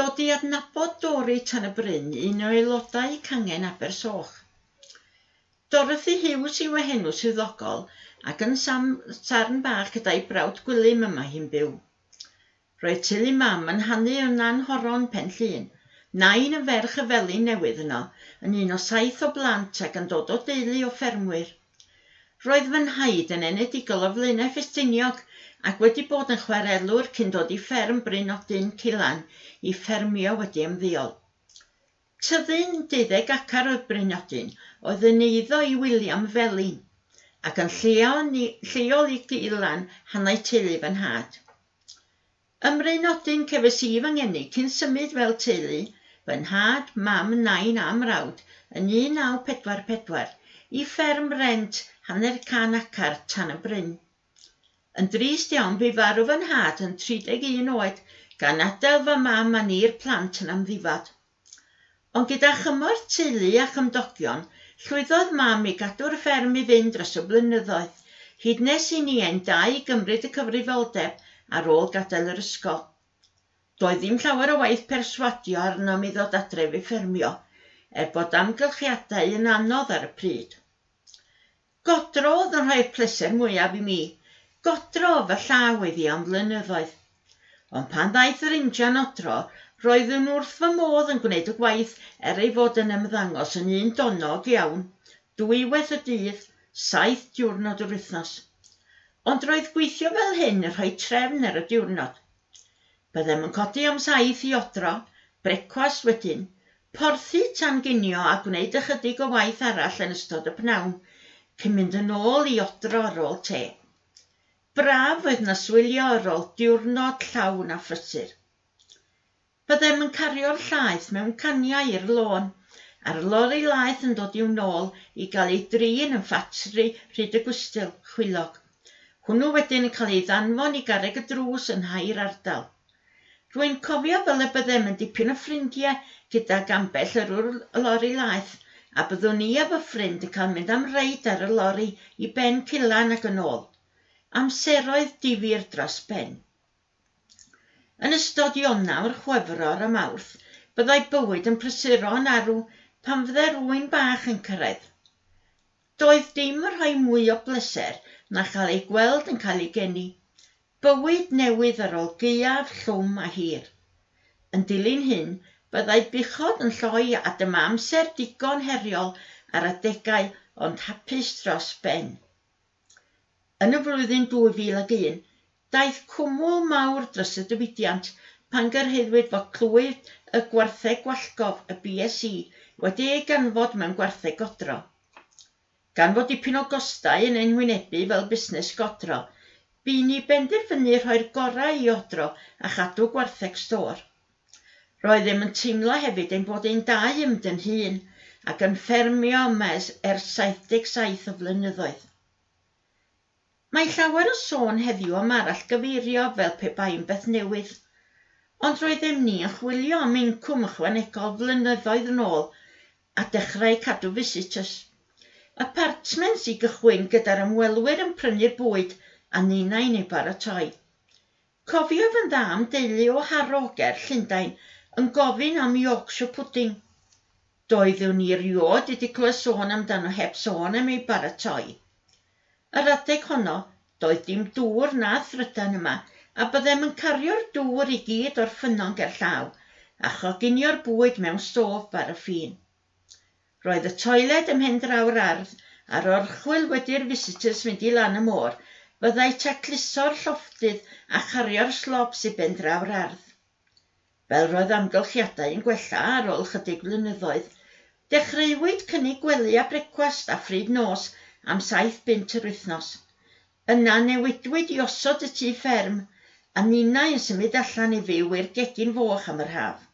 dod i adnabod Dori tan y bryn un o aelodau cangen Abersoch. Dorothy Hughes yw enw swyddogol ac yn sam, sarn bach gyda'i brawd gwylym yma hi'n byw. Roedd teulu mam yn hannu yn anhoron pen llun. Nain y ferch y feli newydd yno, yn un o saith o blant ac yn dod o deulu o ffermwyr. Roedd fy nhaid yn enedigol o Flaenau Ffestiniog ac wedi bod yn chwarelwr cyn dod i fferm Brynodyn Cilan i ffermio wedi ymddiol. Tyddyn deuddeg acar oedd Brynodyn oedd yn eiddo i William Felin ac yn lleol, i Gilan hannau teulu fy nhad. Ym Mrynodyn cefes i fy ngeni cyn symud fel teulu fy nhad, mam, nain a mrawd yn 1944 i fferm rent hanner can acar tan y bryn. Yn drist iawn bu farw fy nhad yn 31 oed gan adael fy mam a ni'r plant yn amddifad. Ond gyda chymorth teulu a chymdogion, llwyddodd mam i gadw'r fferm i fynd dros y blynyddoedd, hyd nes i ni ein dau gymryd y cyfrifoldeb ar ôl gadael yr ysgol. Doedd ddim llawer o waith perswadio arnom i ddod adref i ffermio, er bod amgylchiadau yn anodd ar y pryd. Godro oedd yn rhoi'r pleser mwyaf i mi. Godro fy llaw iddi am flynyddoedd. Ond pan ddaeth yr injan odro, roedden wrth fy modd yn gwneud y gwaith er ei fod yn ymddangos yn un donog iawn, dwywaith y dydd, saith diwrnod yr wythnos. Ond roedd gweithio fel hyn yn rhoi trefn ar y diwrnod. Byddem yn codi am saith i odro, brecwast wedyn, porthu tan ginio a gwneud ychydig o waith arall yn ystod y pnawn cyn mynd yn ôl i odro ar ôl te. Braf oedd na swilio ar ôl diwrnod llawn a phrysur. Byddem yn cario'r llaeth mewn caniau i'r lôn, a'r lori laeth yn dod i'w nôl i gael ei drin yn ffatri rhyd y gwistil chwilog. Hwnnw wedyn yn cael ei ddanfon i garreg y drws yn hair ardal. Rwy'n cofio fel y byddem yn dipyn o ffrindiau gyda gambell yr lori laeth a byddwn ni a fy ffrind yn cael mynd am reid ar y lori i Ben Cilan ac yn ôl. Amseroedd difyr dros ben. Yn ystod Ionawr, Chwefror a Mawrth, byddai bywyd yn prysuro arw pan fyddai rwy'n bach yn cyrraedd. Doedd dim yn rhoi mwy o bleser na chael ei gweld yn cael ei geni. Bywyd newydd ar ôl gaeaf, llwm a hir. Yn dilyn hyn, Byddai buchod yn lloi a dyma amser digon heriol ar adegau ond hapus dros ben. Yn y flwyddyn 2001, daeth cwmwl mawr dros y diwydiant pan gyrheiddwyd fod clwyd y gwartheg gwallgof y BSE wedi ei ganfod mewn gwartheg godro. Gan fod dipyn o gostau yn enwynebu fel busnes godro, bu ni benderfynu rhoi'r gorau i odro a chadw gwartheg stor. Roeddym yn teimlo hefyd ein bod ein dau ymd yn hun ac yn ffermio mes ers 77 o flynyddoedd. Mae llawer o sôn heddiw am arall gyfeirio fel pe bai'n beth newydd, ond roeddem ni yn chwilio am incwm ychwanegol flynyddoedd yn ôl a dechrau cadw visitors. Apartments i gychwyn gyda'r ymwelwyr yn prynu'r bwyd a ninnau neu baratoi. Cofiwf yn dda am deulu o Haroger Llundain yn gofyn am Yorkshire Pudding. Doeddwn ni riod wedi clywed sôn amdano heb sôn am ei baratoi. Yr adeg honno, doedd dim dŵr na thrydan yma, a byddem yn cario'r dŵr i gyd o'r ffynnon gerllaw, a choginio'r bwyd mewn stof bar y ffin. Roedd y toiled ymhen draw'r ardd a'r orchwyl wedi'r visitors mynd i lan y môr, byddai tacluso'r llofftydd a chario'r slob i ben draw'r ardd. Fel roedd amgylchiadau yn gwella ar ôl chydig blynyddoedd, dechreuwyd cynnig gwely a brecwast a phryd nos am saith bint yr wythnos. Yna newidwyd i osod y tŷ fferm a ninnau yn symud allan i fyw i'r gegin foch am yr haf.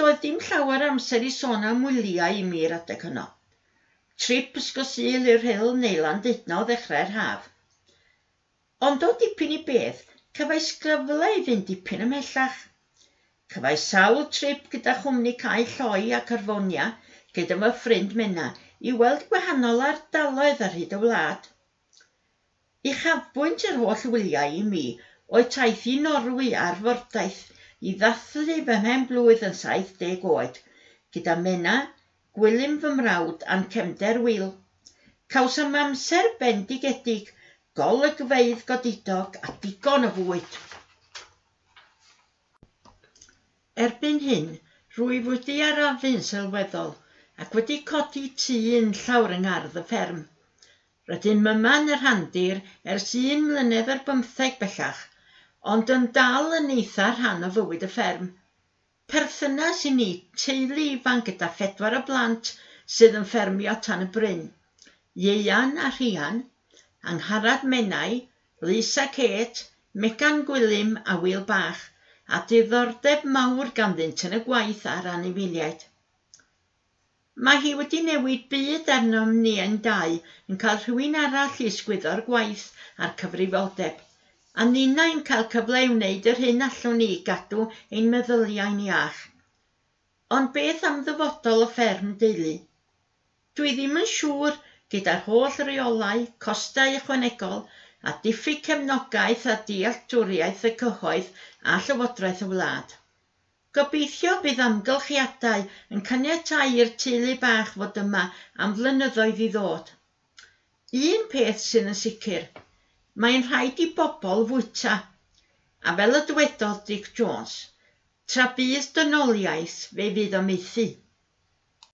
Doedd dim llawer amser i sôn am wyliau i mi'r adeg hwnnw trip ysgosil i'r hyl neulan dudno ddechrau'r haf. Ond o dipyn i beth, Cyfais gryfla i fynd dipyn ymhellach. Cyfais sawl trip gyda chwmni cae lloi ac arfonia gyda fy ffrind Menna i weld gwahanol ardaloedd ar hyd y wlad. Uchafbwynt yr holl wyliau i mi oedd taith i Norwy a'r fordaeth i ddathlu fy mhenblwydd yn saith deg oed gyda Menna, gwilym fy mrawd a'n cefnder Wil. Cawsom amser bendigedig golygfeidd godidog a digon o fwyd. Erbyn hyn, rwyf wedi arafu'n sylweddol ac wedi codi tŷ yn llawr yng ngardd y fferm. Rydyn myma'n yr handir ers un mlynedd ar bymtheg bellach, ond yn dal yn eitha rhan o fywyd y fferm. Perthynas i ni teulu ifan gyda phedwar o blant sydd yn ffermio tan y bryn. Ieian a Rhian Angharad Menai, Lisa Kate, Megan Gwilym a Wil Bach a diddordeb mawr ganddynt yn y gwaith ar anifeiliaid. Mae hi wedi newid byd arnom ni yn dau yn cael rhywun arall i sgwyddo'r gwaith a'r cyfrifoldeb, a ninnau'n cael cyfle i wneud yr hyn allwn ni gadw ein meddyliau'n iach. Ond beth am ddyfodol y fferm deulu? Dwi ddim yn siŵr gyda'r holl reolau, costau ychwanegol a diffyg cefnogaeth a dealltwriaeth y cyhoedd a Llywodraeth y Wlad. Gobeithio bydd amgylchiadau yn caniatau i'r teulu bach fod yma am flynyddoedd i ddod. Un peth sydd yn sicr, mae'n rhaid i bobl fwyta, a fel y dywedodd Dick Jones, tra bydd dynoliaeth fe fydd o methu.